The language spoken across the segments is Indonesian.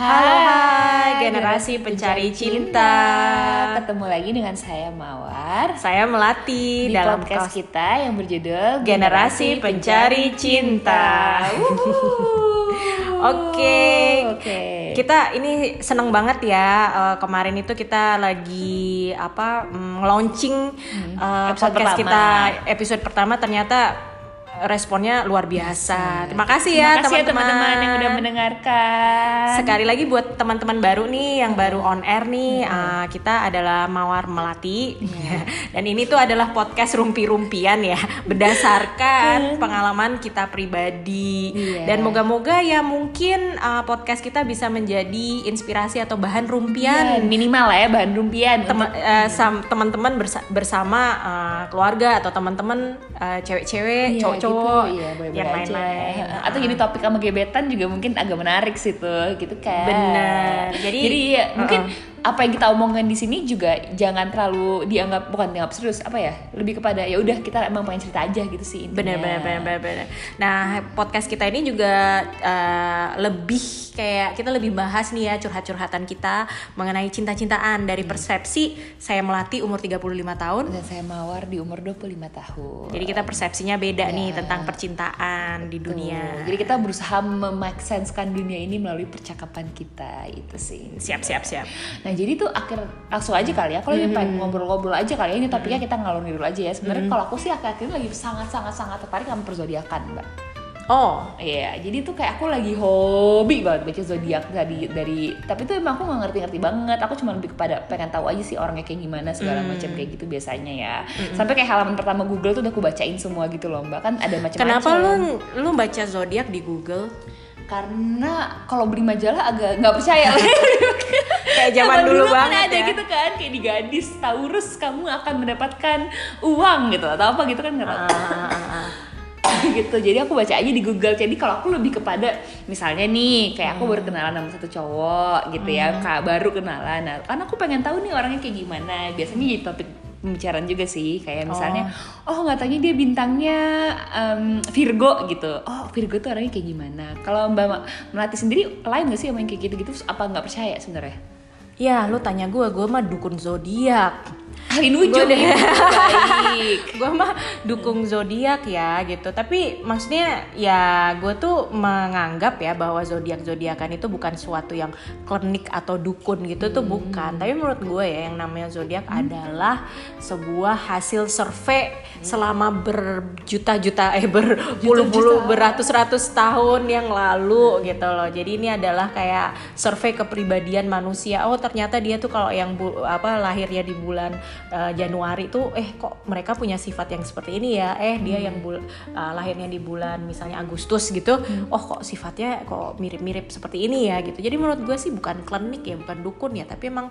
Halo hai generasi pencari cinta. Ketemu lagi dengan saya Mawar Saya Melati di dalam podcast kos- kita yang berjudul Generasi Pencari Cinta. Oke. Oke. Kita ini seneng banget ya eh, kemarin itu kita lagi apa mm, launching eh, episode podcast pertama. kita episode pertama ternyata responnya luar biasa. Terima kasih ya Terima kasih ya teman-teman teman-teman yang udah mendengarkan. Sekali lagi buat teman-teman baru nih yang baru on air nih, uh, kita adalah Mawar Melati dan ini tuh adalah podcast rumpi-rumpian ya, berdasarkan pengalaman kita pribadi Iya. dan moga-moga ya mungkin uh, podcast kita bisa menjadi inspirasi atau bahan Ya, rumpian minimal lah ya bahan rumpian. Tema- uh, teman-teman bersa- bersama uh, keluarga atau teman-teman uh, cewek-cewek, Iya, cowok-cowok gitu, iya, boleh-boleh yang lain-lain. Atau jadi topik sama gebetan juga mungkin agak menarik sih tuh, gitu kan. Bener. Jadi- jadi ya, mungkin Uh-uh. Apa yang kita omongin di sini juga jangan terlalu dianggap bukan dianggap serius apa ya lebih kepada ya udah kita emang pengen cerita aja gitu sih intinya. Bener bener bener bener bener. Nah podcast kita ini juga eh, lebih kayak kita lebih bahas nih ya curhat-curhatan kita mengenai cinta-cintaan dari persepsi saya melati umur 35 tahun. dan saya mawar di umur 25 tahun Jadi kita persepsinya beda nih Ya. tentang percintaan di dunia. jadi kita berusaha memak sensekan dunia ini melalui percakapan kita itu sih Siap siap siap. Nah jadi tuh akhir langsung aja kali ya. Kalau ini pengen ngobrol-ngobrol aja kali ya ini topiknya kita ngalur ngidul aja ya. Sebenarnya kalau aku sih akhir-akhir ini lagi sangat sangat sangat tertarik sama perzodiakan, mbak. Oh Iya, jadi tuh kayak aku lagi hobi banget baca zodiak dari dari tapi tuh emang aku nggak ngerti-ngerti banget. Aku cuma lebih kepada pengen tahu aja sih orangnya kayak gimana segala macam kayak gitu biasanya ya. Sampai kayak halaman pertama Google tuh udah aku bacain semua gitu loh, mbak. Kan ada macam-macam. kenapa lu lu baca zodiak di Google? Karena kalau beli majalah agak nggak percaya lah. Kayak zaman dulu kan banget ada ya. gitu kan kayak di gadis Taurus kamu akan mendapatkan uang gitu atau apa gitu kan nggak tahu. Ah, ah, ah, ah. gitu jadi aku baca aja di Google. Jadi kalau aku lebih kepada misalnya nih kayak aku baru kenalan sama satu cowok gitu ya kak baru kenalan. Nah, karena aku pengen tahu nih orangnya kayak gimana. Biasanya jadi topik pembicaraan juga sih kayak misalnya oh. Nggak tanya dia bintangnya em, Virgo gitu. Oh Virgo tuh orangnya kayak gimana? Kalau mbak Ma- melati sendiri lain gak sih sama yang kayak gitu gitu apa nggak percaya sebenarnya Ya lu tanya gue, gue mah dukun zodiak. Ahli nujum deh. baik. Gue mah dukung zodiak ya gitu. Tapi maksudnya ya gue tuh menganggap ya bahwa zodiak zodiakan itu bukan suatu yang klinik atau dukun gitu tuh bukan. Tapi menurut gue ya yang namanya zodiak adalah sebuah hasil survei selama berjuta-juta eh berpuluh-puluh beratus-ratus tahun yang lalu gitu loh. Jadi ini adalah kayak survei kepribadian manusia. Oh ternyata dia tuh kalau yang bu- apa lahirnya di bulan eh, Januari tuh eh kok mereka punya sifat yang seperti ini ya? Eh dia yang bul- eh, lahirnya di bulan misalnya Agustus gitu. Oh kok sifatnya kok mirip-mirip seperti ini ya gitu. Jadi menurut gue sih bukan klinik ya bukan dukun ya tapi emang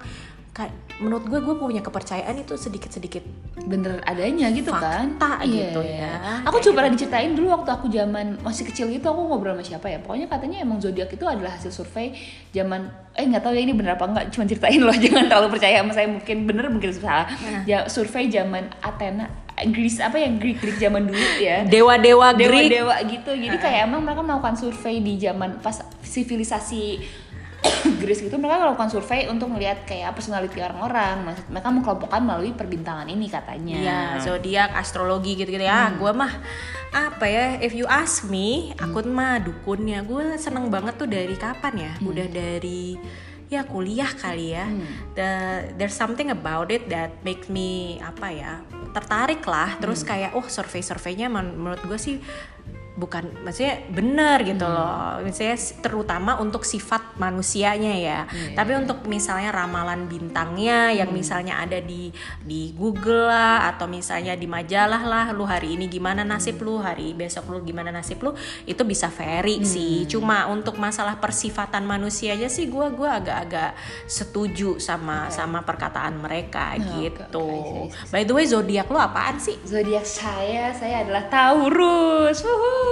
menurut gue gue punya kepercayaan itu sedikit-sedikit bener adanya gitu kan? Fakta gitu ya. aku coba pernah diceritain dulu waktu aku zaman masih kecil gitu aku ngobrol sama siapa ya? Pokoknya katanya emang zodiak itu adalah hasil survei zaman eh nggak tahu ya ini bener apa enggak cuma ceritain loh jangan terlalu percaya sama saya mungkin bener mungkin salah. Ya survei zaman Athena Greece apa yang Greek Greek zaman dulu ya. Dewa-dewa Greek. Dewa-dewa gitu. Jadi kayak emang mereka melakukan survei di zaman pas sivilisasi Greece gitu mereka melakukan survei untuk melihat kayak personality orang-orang Maksud- mereka mengkelompokkan melalui perbintangan ini katanya Ya, zodiak, astrologi gitu-gitu ya. Gue mah apa ya? If you ask me, aku mah dukunnya. Gue seneng banget tuh dari kapan ya? Udah dari ya kuliah kali ya. The- there's something about it that makes me apa ya? tertarik lah. Terus kayak oh survei-surveinya men- menurut gue sih bukan maksudnya benar gitu loh. Misalnya terutama untuk sifat manusianya ya. Tapi untuk misalnya ramalan bintangnya yang misalnya ada di di Google lah atau misalnya di majalah lah lu hari ini gimana nasib lu? Hari besok lu gimana nasib lu? Itu bisa vary sih. Cuma untuk masalah persifatan manusianya sih gua gua agak-agak setuju sama sama perkataan mereka gitu oke, oke, by the way zodiak lu apaan sih? Zodiak saya saya adalah Taurus. Wuhu.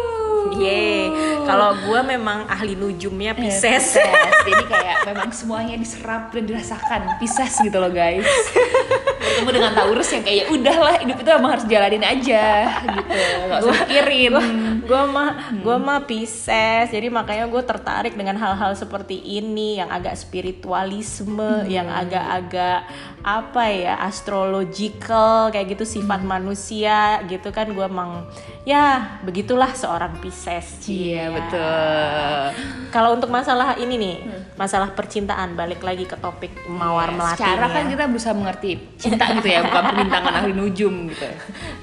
Ye, kalau gue memang ahli nujumnya Eh, Pisces. Pisces. Jadi kayak memang semuanya diserap dan dirasakan Pisces gitu loh guys. ketemu dengan Taurus yang kayak ya udahlah hidup itu emang harus jalanin aja gitu. Nggak usah pikirin. gue mah gue mah Pisces jadi makanya gue tertarik dengan hal-hal seperti ini yang agak spiritualisme yang agak-agak apa ya astrological kayak gitu sifat manusia gitu kan. Gue emang ya begitulah seorang Pisces iya Cia. betul. Kalau untuk masalah ini nih masalah percintaan balik lagi ke topik mawar melati secara kan ya. kita berusaha mengerti cinta gitu ya bukan perbintangan ahli nujum gitu.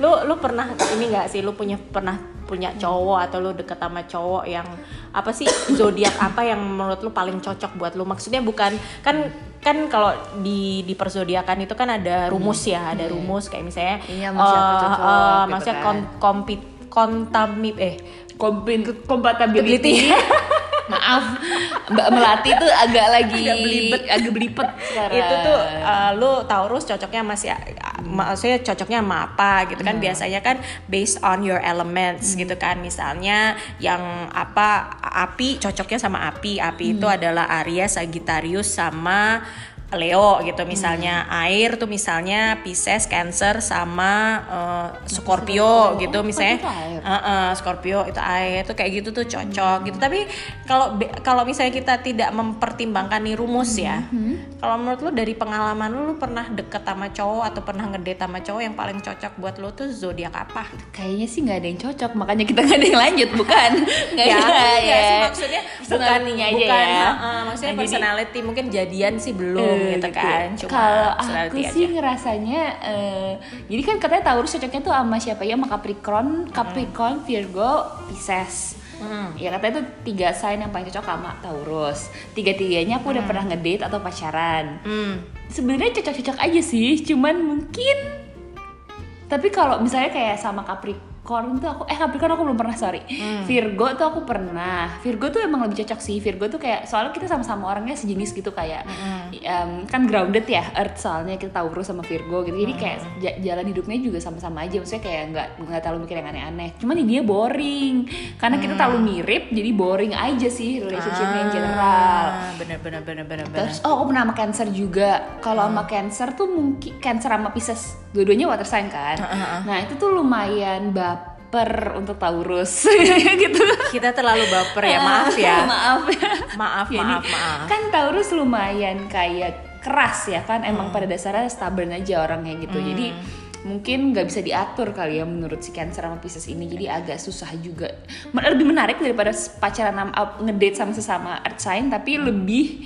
Lu lu pernah ini nggak sih? Lu punya pernah punya cowok atau lu deket sama cowok yang apa sih zodiak apa yang menurut lu paling cocok buat lu? Maksudnya bukan kan kan kalau di di persodiakan itu kan ada rumus ya ada rumus. Kayak misalnya Iya, cocok, eh, gitu maksudnya kan. kompit kontamip eh Kompin- compatibility maaf. Mbak Melati tuh agak lagi Agak belibet. agak belibet sekarang. Itu tuh uh, lu Taurus cocoknya masih maksudnya cocoknya sama apa gitu kan? Biasanya kan based on your elements gitu kan. Misalnya yang apa api cocoknya sama api. Api itu adalah Aries Sagittarius sama Leo gitu misalnya air tuh misalnya Pisces Cancer sama uh, Scorpio gitu misalnya itu air? Heeh, Scorpio itu air itu kayak gitu tuh cocok gitu. Tapi kalau kalau misalnya kita tidak mempertimbangkan nih rumus ya kalau menurut lu dari pengalaman lu lu pernah deket sama cowok atau pernah ngedate sama cowok yang paling cocok buat lu tuh zodiak apa? Kayaknya sih nggak ada yang cocok makanya kita nggak ada yang lanjut bukan? Nggak ya, ada enggak ya. sih maksudnya bukan aja bukan ya. heeh, maksudnya Nah, jadi- personality mungkin jadian sih belum Eh, gitu kan cuma kalau aku sih aja. ngerasanya eh, jadi kan katanya Taurus cocoknya tuh sama siapa ya sama Capricorn Capricorn Virgo Pisces Hmm. Ya katanya itu tiga sign yang paling cocok sama Taurus. Tiga-tiganya aku udah pernah ngedate atau pacaran. Hmm. Sebenarnya cocok-cocok aja sih, cuman mungkin tapi kalau misalnya kayak sama Capricorn tuh aku eh Capricorn aku belum pernah sorry. Virgo tuh aku pernah. Virgo tuh emang lebih cocok sih. Virgo tuh kayak soalnya kita sama-sama orangnya sejenis gitu kayak em, kan grounded ya Earth soalnya kita Taurus sama Virgo gitu. Jadi kayak ja- jalan hidupnya juga sama-sama aja. Maksudnya kayak nggak nggak terlalu mikir yang aneh-aneh. Cuman dia boring. Karena kita terlalu mirip jadi boring aja sih relationshipnya in general. Ah, bener bener bener bener. Terus oh aku pernah sama Cancer juga. Kalau sama Cancer tuh mungkin Cancer sama Pisces dua-duanya water sign kan. Nah itu tuh lumayan baper untuk Taurus gitu. kita terlalu baper ya maaf ya maaf ya. maaf maaf maaf Kan Taurus lumayan kayak keras ya kan. Emang pada dasarnya stubborn aja orangnya gitu. Jadi mungkin nggak bisa diatur kali ya menurut si Cancer sama Pisces ini jadi agak susah juga lebih menarik daripada pacaran ngedate sama sesama earth sign tapi lebih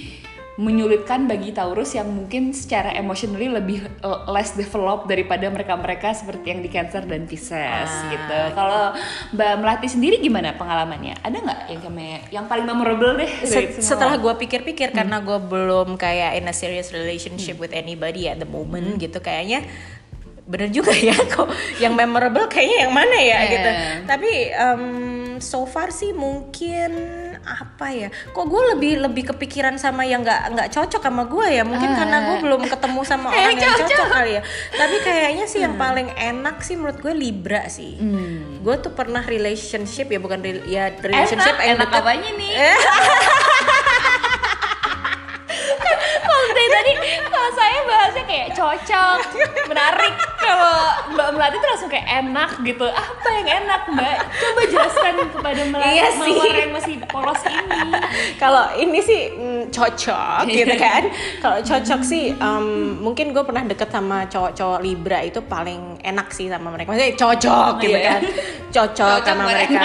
menyulitkan bagi Taurus yang mungkin secara emotionally lebih uh, less developed daripada mereka-mereka seperti yang di Cancer dan Pisces Ah. gitu. Kalau Mbak Melati sendiri gimana pengalamannya? Ada nggak yang kayak yang paling memorable deh? dari Se- semua? setelah gue pikir-pikir karena gue belum kayak in a serious relationship with anybody at the moment gitu kayaknya bener juga ya kok yang memorable kayaknya yang mana ya Yeah. gitu tapi em, so far sih mungkin apa ya? Kok gue lebih lebih kepikiran sama yang nggak nggak cocok sama gue ya? Mungkin karena gue belum ketemu sama orang yang cocok kali ya. Tapi kayaknya sih yang paling enak sih menurut gue libra sih. Gue tuh pernah relationship ya bukan rel- ya relationship enak, enak apanya nih? kalau dari tadi kalau saya bahasnya kayak cocok, menarik. Kalau Mbak Melati tuh langsung kayak enak gitu. Apa yang enak Mbak? Coba jelaskan kepada Melati Iya sih. mawar yang masih polos ini. kalau ini sih mm, cocok gitu kan kalau cocok sih em, mungkin gue pernah deket sama cowok-cowok libra itu paling enak sih sama mereka maksudnya cocok gitu Iya. kan cocok, Cocok sama mereka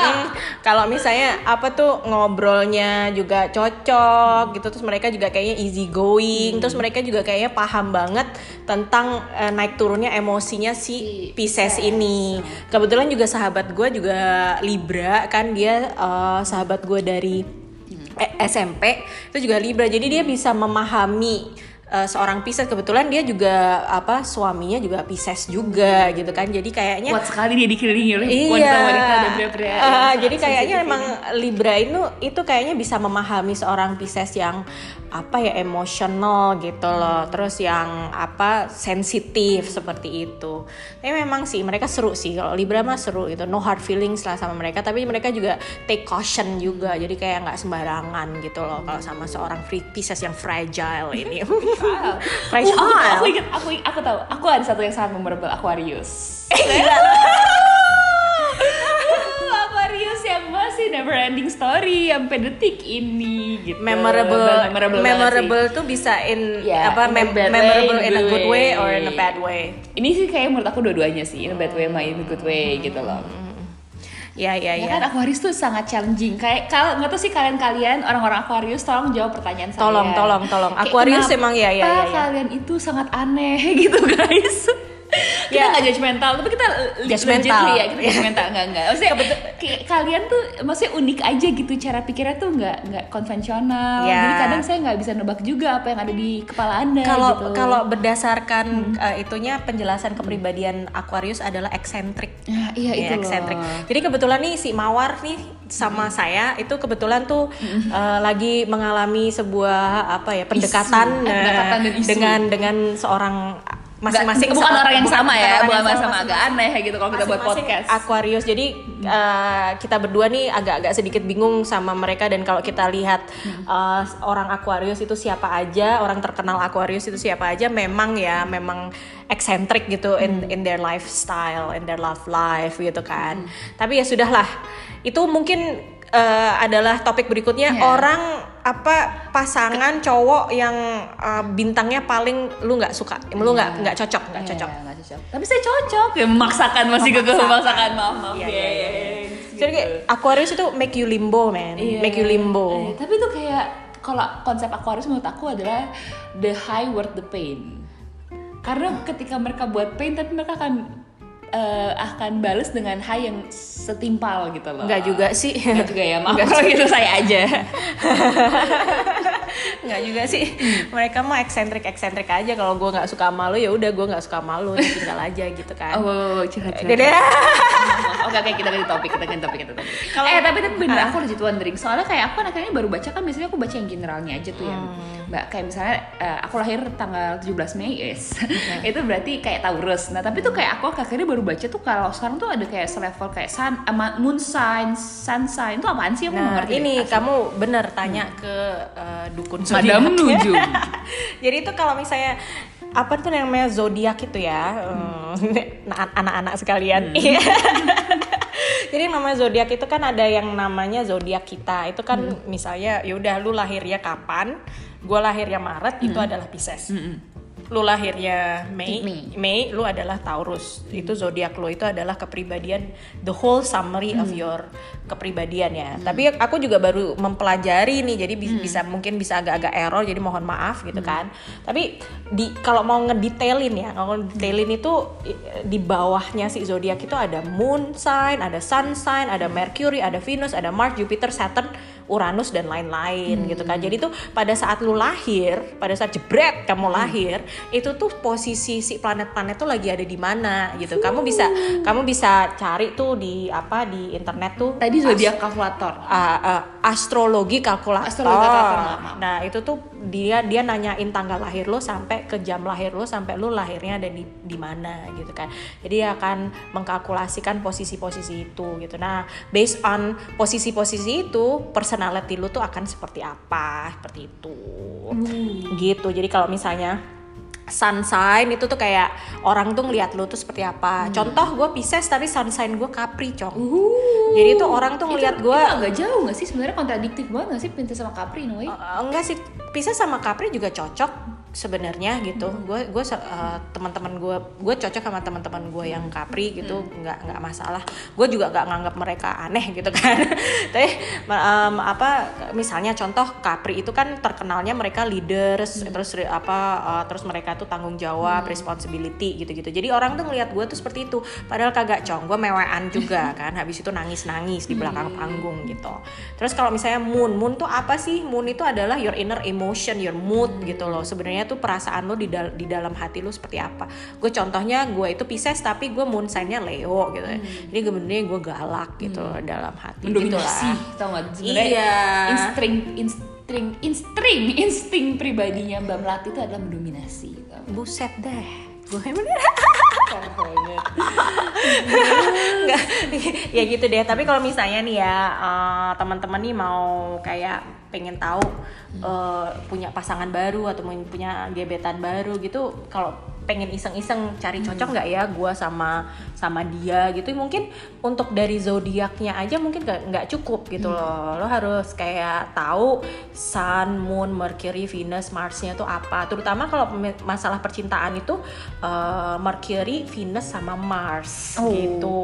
kalau misalnya apa tuh ngobrolnya juga cocok gitu terus mereka juga kayaknya easy going Hmm. terus mereka juga kayaknya paham banget tentang eh, naik turunnya emosinya si Pisces ini. Kebetulan juga sahabat gue juga Libra kan dia eh, sahabat gue dari eh, SMP itu juga Libra. Jadi dia bisa memahami eh, seorang Pisces kebetulan dia juga apa suaminya juga Pisces juga gitu kan jadi kayaknya Kuat sekali dia dikelilingi oleh Iya. wanita-wanita dan pria-pria. sangat jadi kayaknya emang ini. Libra itu itu kayaknya bisa memahami seorang Pisces yang apa ya emosional gitu loh. Terus yang apa sensitif seperti itu. Tapi memang sih mereka seru sih. Kalau Libra mah seru gitu. No hard feelings lah sama mereka, tapi mereka juga take caution juga. Jadi kayak nggak sembarangan gitu loh kalau sama seorang Pisces yang fragile ini. Fragile. Uh, aku, aku ingat, aku aku tahu. Aku ada satu yang sangat memorable Aquarius. Aquarius yang masih never ending story sampai detik ini gitu. memorable Dan memorable, memorable, tuh bisa in Ya, apa in mem- bad way, memorable in a good good way way. or in a bad way Ini sih kayak menurut aku dua-duanya sih, in a bad way sama in a good way gitu loh. Ya ya Ya ya kan Aquarius tuh sangat challenging. Kayak kalau nggak tahu sih kalian-kalian orang-orang Aquarius tolong jawab pertanyaan saya. Tolong, tolong, tolong. Kayak Aquarius kenapa emang ya, ya, ya, ya. kalian itu sangat aneh gitu guys. Kita Ya. nggak judgmental, tapi kita Judgmental. ya, kita judgmental nggak nggak. Maksudnya kalian tuh maksudnya unik aja gitu cara pikirnya tuh nggak nggak konvensional. Ya. Jadi kadang saya nggak bisa nebak juga apa yang ada di kepala anda. kalau gitu. kalau berdasarkan uh, itunya penjelasan kepribadian Aquarius adalah eksentrik Ya, iya Ya, itu loh. eksentrik. Jadi kebetulan nih si Mawar nih sama saya itu kebetulan tuh uh, lagi mengalami sebuah apa ya pendekatan, Isu. uh, Pendekatan dan isu. dengan dengan seorang masing-masing bukan orang yang bukan- sama ya, bukan sama, sama, agak aneh gitu kalau kita buat podcast. Aquarius. Jadi uh, kita berdua nih agak-agak sedikit bingung sama mereka dan kalau kita lihat uh, orang Aquarius itu siapa aja, orang terkenal Aquarius itu siapa aja, memang ya memang eksentrik gitu in in their lifestyle, in their love life gitu kan. Tapi ya sudahlah. Itu mungkin uh, adalah topik berikutnya Ya. orang apa pasangan cowok yang uh, bintangnya paling lu nggak suka, lu nggak nggak cocok, nggak Iya, cocok. nggak cocok. Tapi saya cocok ya memaksakan masih Memaksakan. memaksakan maaf maaf Iya, ya. iya, iya. gengs, Jadi kayak gitu. Aquarius itu make you limbo man, Iya. make you limbo. Eh, tapi itu kayak kalau konsep Aquarius menurut aku adalah the high worth the pain. Karena ketika mereka buat pain tapi mereka akan eh, akan balas dengan high yang setimpal gitu loh. Enggak juga sih. Enggak juga ya, maaf kalau gitu saya aja. Enggak juga sih. Mereka mah eksentrik eksentrik aja. Kalau gue nggak suka malu ya udah gue nggak suka malu, tinggal aja gitu kan. Oh, curhat. Dede. Oke oke kita ganti topik kita ganti topik kita topik. Kalau- eh tapi tapi bener Ah. aku legit wondering soalnya kayak aku akhirnya baru baca kan biasanya aku baca yang generalnya aja tuh yang Hmm. Mbak kayak misalnya eh, aku lahir tanggal 17 Mei yes itu berarti kayak Taurus nah tapi tuh kayak aku akhirnya baru baca tuh kalau sekarang tuh ada kayak selevel kayak sun ama moon sign sun sign itu apaan sih aku Nah ngerti ini deh, kamu bener tanya ke eh, dukun Madam zodiak. Nujum. Jadi itu kalau misalnya apa tuh yang namanya zodiak itu ya nah, anak-anak sekalian. Iya. Jadi namanya zodiak itu kan ada yang namanya zodiak kita. Itu kan misalnya ya udah lu lahirnya kapan? Gue lahirnya Maret itu adalah Pisces. Lu lahirnya Mei, Mei. Mei lu adalah Taurus. Itu zodiak lu itu adalah kepribadian the whole summary of your kepribadian ya. Tapi aku juga baru mempelajari nih jadi bi- bisa mungkin bisa agak-agak error jadi mohon maaf gitu kan. Tapi di kalau mau ngedetailin ya, kalau ngedetailin itu di bawahnya si zodiak itu ada moon sign, ada sun sign, ada Mercury, ada Venus, ada Mars, Jupiter, Saturn, Uranus dan lain-lain gitu kan. Jadi tuh pada saat lu lahir, pada saat jebret kamu lahir, itu tuh posisi si planet-planet tuh lagi ada di mana gitu. Kamu bisa kamu bisa cari tuh di apa di internet tuh tadi zodiak kalkulator uh, uh, astrologi kalkulator. Astrologi kalkulator. Nah, itu tuh dia dia nanyain tanggal lahir lo sampai ke jam lahir lo sampai lo lahirnya ada di di mana gitu kan. Jadi dia akan mengkalkulasikan posisi-posisi itu gitu. Nah, based on posisi-posisi itu, personality lo tuh akan seperti apa, seperti itu. Gitu. Jadi kalau misalnya sun sign itu tuh kayak orang tuh ngeliat lu tuh seperti apa. Contoh gue Pisces tapi sun sign gue Capri, Cong. Jadi tuh orang tuh ngeliat gue agak jauh gak sih sebenarnya kontradiktif banget gak sih Pinter sama Capri no way? Uh, enggak sih Pisces sama Capri juga cocok sebenarnya gitu gue gue uh, teman-teman gue gue cocok sama teman-teman gue yang Capri gitu nggak nggak masalah. Gue juga nggak nganggap mereka aneh gitu kan. Tapi um, apa misalnya contoh Capri itu kan terkenalnya mereka leaders terus re- apa uh, terus mereka tuh tanggung jawab responsibility gitu-gitu. Jadi orang tuh ngelihat gue tuh seperti itu. Padahal kagak cong. Gue mewean juga kan. Habis itu nangis-nangis di belakang panggung gitu. Terus kalau misalnya moon moon tuh apa sih? Moon itu adalah your inner emotion your mood gitu loh. Sebenarnya tuh perasaan lo di, dal- di dalam hati lo seperti apa. Gue contohnya gue itu Pisces tapi gue moon sign-nya Leo gitu. Jadi sebenarnya gue galak gitu loh dalam hati mendominasi gitulah. tau gak sebenarnya Iya. insting insting insting insting pribadinya Mbak Melati itu adalah mendominasi gitu. buset deh. Gue bener nggak ya gitu deh. Tapi kalau misalnya nih ya uh, teman-teman nih mau kayak pengen tahu uh, punya pasangan baru atau punya gebetan baru gitu kalau pengen iseng-iseng cari cocok nggak ya gue sama sama dia gitu. Mungkin untuk dari zodiaknya aja mungkin nggak cukup gitu loh. Lo harus kayak tahu Sun, Moon, Mercury, Venus, Marsnya tuh apa. Terutama kalau masalah percintaan itu uh, Mercury, Venus sama Mars oh. gitu.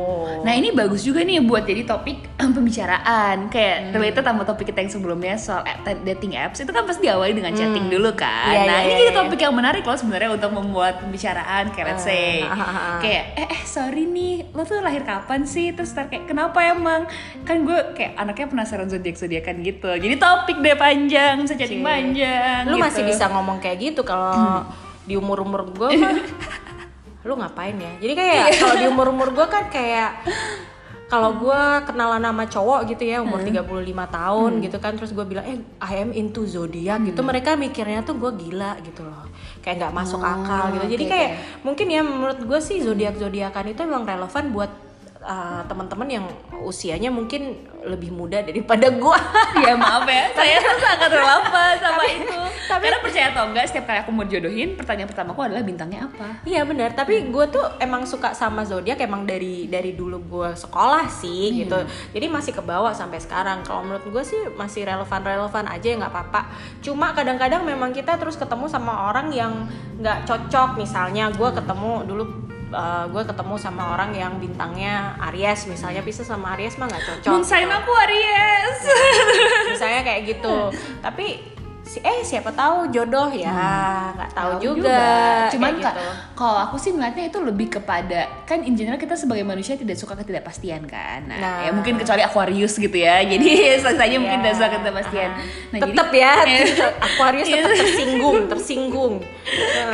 Nah ini bagus juga nih buat jadi topik pembicaraan. Kayak hmm. related sama topik kita yang sebelumnya soal dating apps. Itu kan pasti diawali dengan chatting hmm. dulu kan. Yeah, nah yeah, ini yeah, jadi iya. topik yang menarik loh sebenarnya untuk membuat pembicaraan kayak let's say. uh, kayak eh, eh sorry nih lo tuh lahir kapan sih? Terus ntar kayak kenapa emang? Kan gue kayak anaknya penasaran zodiak zodiakan gitu. Jadi topik deh panjang bisa chatting panjang lu gitu. masih bisa ngomong kayak gitu kalau di umur umur gue mah. Lu ngapain ya? Jadi kayak iya. kalau di umur umur gue kan kayak kalau gue kenalan sama cowok gitu ya umur hmm. 35 tahun hmm. gitu kan terus gue bilang eh I am into zodiak gitu, hmm. gitu mereka mikirnya tuh gue gila gitu loh kayak nggak masuk oh, akal gitu jadi okay, kayak okay. mungkin ya menurut gue sih zodiak zodiakan itu emang relevan buat uh, teman-teman yang usianya mungkin lebih muda daripada gue ya maaf ya. Saya tuh sangat relevan sama tapi, itu. tapi karena percaya atau enggak setiap kali aku mau jodohin pertanyaan pertamaku adalah bintangnya apa? Iya benar. Tapi gue tuh emang suka sama zodiak emang dari dari dulu gue sekolah sih hmm. gitu. Jadi masih kebawa sampai sekarang. Kalau menurut gue sih masih relevan relevan aja ya nggak apa-apa. Cuma kadang-kadang memang kita terus ketemu sama orang yang nggak cocok. Misalnya gue ketemu dulu uh, gue ketemu sama orang yang bintangnya Aries misalnya bisa sama Aries mah nggak cocok. Moon sign aku Aries. misalnya kayak gitu. Tapi si eh siapa tahu jodoh ya hmm. nggak hmm. tahu, juga. juga cuman gitu. kalau aku sih ngeliatnya itu lebih kepada kan in general kita sebagai manusia tidak suka ketidakpastian kan nah, nah. ya mungkin kecuali Aquarius gitu ya hmm. jadi saja yeah. mungkin tidak suka ketidakpastian nah, tetap ya Aquarius tetap tersinggung tersinggung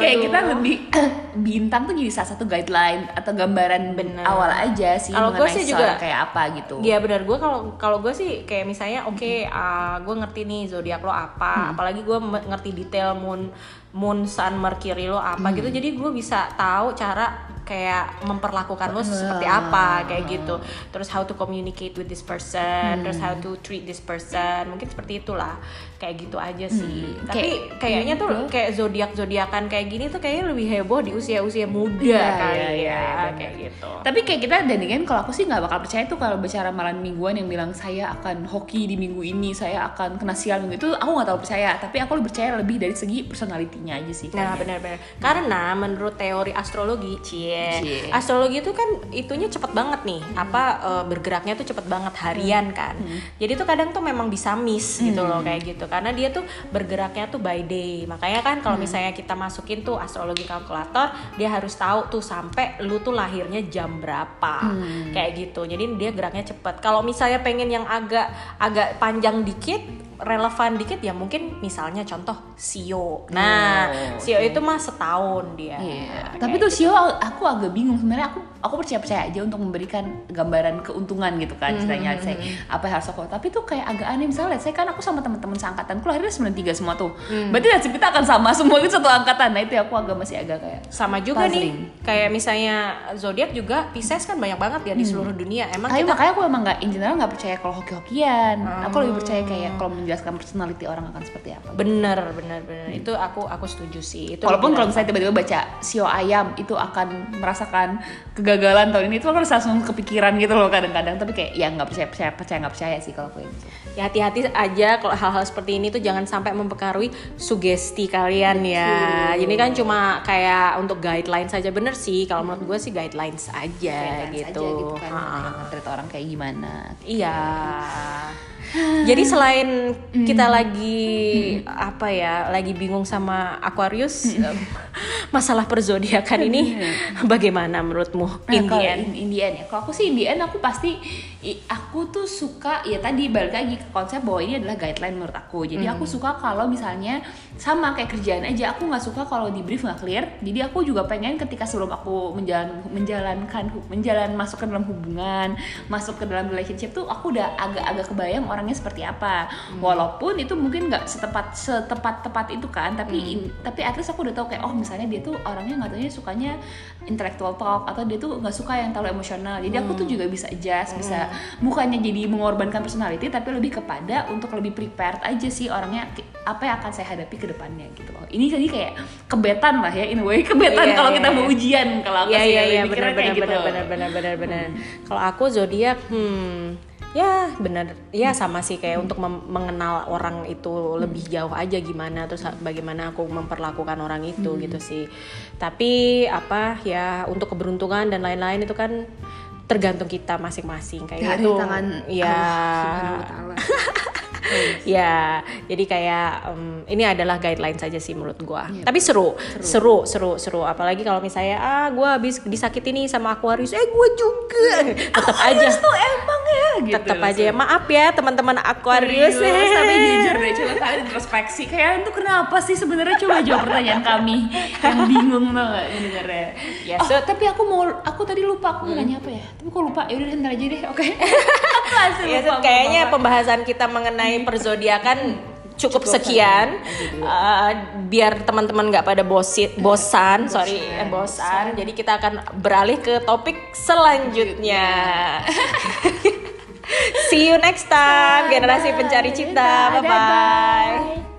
kayak kita lebih bintang tuh jadi salah satu guideline atau gambaran Bener. awal aja sih kalau gue sih juga kayak apa gitu. Iya benar gue kalau kalau gue sih kayak misalnya oke okay, uh, gue ngerti nih zodiak lo apa hmm apalagi gue ngerti detail moon moon sun mercury lo apa hmm. gitu. Jadi gue bisa tahu cara kayak memperlakukan lo seperti apa kayak gitu. Terus how to communicate with this person hmm. terus how to treat this person mungkin seperti itulah. Kayak gitu aja sih. Hmm. tapi kayak, kayaknya tuh gitu. kayak zodiak zodiakan kayak gini tuh kayaknya lebih heboh di usia usia muda yeah, kali yeah, ya yeah, kayak gitu. Tapi kayak kita dan kan kalau aku sih nggak bakal percaya tuh kalau bicara malam mingguan yang bilang saya akan hoki di minggu ini saya akan kena sial minggu itu aku nggak tahu percaya. Tapi aku lebih percaya lebih dari segi personalitinya aja sih nah benar-benar. Karena menurut teori astrologi cie yeah. astrologi itu kan itunya cepet banget nih hmm. apa uh, bergeraknya tuh cepet banget harian kan hmm. jadi tuh kadang tuh memang bisa miss hmm. gitu loh hmm. kayak gitu karena dia tuh bergeraknya tuh by day makanya kan kalau hmm. misalnya kita masukin tuh astrologi kalkulator dia harus tahu tuh sampai lu tuh lahirnya jam berapa hmm. kayak gitu jadi dia geraknya cepet kalau misalnya pengen yang agak agak panjang dikit relevan dikit ya mungkin misalnya contoh Sio. Nah, oh, Sio okay. itu mah setahun dia. Yeah. Tapi tuh gitu. Sio aku agak bingung sebenarnya aku aku percaya percaya aja untuk memberikan gambaran keuntungan gitu kan ceritanya. mm -hmm. saya apa yang harus aku tapi tuh kayak agak aneh. Misalnya saya kan aku sama teman-teman seangkatanku lahirnya tiga semua tuh. Mm. berarti nasib kita akan sama semua itu satu angkatan. Nah itu aku agak masih agak kayak sama juga puzzling. nih kayak misalnya zodiak juga Pisces kan banyak banget ya di seluruh dunia. Emang Ayo, kita... makanya aku emang nggak in general nggak percaya kalau hoki-hokian. Mm. aku lebih percaya kayak kalau menjelaskan personality orang akan seperti apa. Bener bener bener. Mm. itu aku aku setuju sih. Itu walaupun kalau misalnya tiba-tiba baca sio ayam itu akan merasakan kegagalan tahun ini itu aku harus langsung kepikiran gitu loh kadang-kadang. Tapi kayak ya nggak percaya percaya percaya nggak percaya sih kalau aku ya hati-hati aja kalau hal-hal seperti ini tuh jangan sampai mempengaruhi sugesti kalian ya. Ini kan cuma kayak untuk guidelines saja. Bener sih kalau menurut gue sih guidelines aja guidelines gitu, aja gitu kan, orang kayak gimana. Iya Jadi selain mm. kita lagi mm. apa ya, lagi bingung sama Aquarius, mm. masalah perzodiakan ini bagaimana menurutmu? Nah, Indian. Indian ya. Kalau aku sih Indian aku pasti aku tuh suka ya tadi balik lagi ke konsep bahwa ini adalah guideline menurut aku jadi hmm. aku suka kalau misalnya sama kayak kerjaan aja aku nggak suka kalau di brief nggak clear jadi aku juga pengen ketika sebelum aku menjalan menjalankan menjalan masuk ke dalam hubungan masuk ke dalam relationship tuh aku udah agak-agak kebayang orangnya seperti apa hmm. walaupun itu mungkin nggak setepat setepat tepat itu kan tapi hmm. in, tapi at least aku udah tahu kayak oh misalnya dia tuh orangnya nggak taunya sukanya intellectual talk atau dia tuh nggak suka yang terlalu emosional jadi aku tuh juga bisa adjust bisa bukannya jadi mengorbankan personality tapi lebih kepada untuk lebih prepared aja sih orangnya apa yang akan saya hadapi ke depannya gitu loh ini tadi kayak kebetan lah ya in a way kebetan Iya, kalau iya, kita mau iya. ujian kalau aku Iya sih iya lebih iya mikirnya benar gitu. benar benar benar benar benar. Kalau aku zodiak hmm ya benar ya sama sih kayak untuk mengenal orang itu lebih jauh aja gimana terus bagaimana aku memperlakukan orang itu gitu sih. Tapi apa ya untuk keberuntungan dan lain-lain itu kan tergantung kita masing-masing kayak Dari itu. tangan ya Allah. Ya jadi kayak em, ini adalah guideline saja sih menurut gua. Iya, tapi seru seru. seru seru apalagi kalau misalnya ah gua habis disakiti nih sama Aquarius. Eh gua juga. Tetap aja. tuh emang ya gitu tetap aja. ya maaf ya teman-teman Aquarius. Serius, tapi jujur deh coba kalian introspeksi. Kalian tuh kenapa sih sebenarnya? Coba jawab pertanyaan kami yang bingung tau gak mendengarnya Ya, oh, so- tapi aku mau aku tadi lupa aku mau nanya apa ya? Tapi kok lupa? Ya udah ntar aja deh oke. Aku langsung Ya, kayaknya pembahasan kita mengenai perzodiakan cukup, sekian. Uh, biar teman-teman nggak pada bosit bosan sorry eh, bosan. Jadi kita akan beralih ke topik selanjutnya. See you next time generasi pencari cinta. Bye bye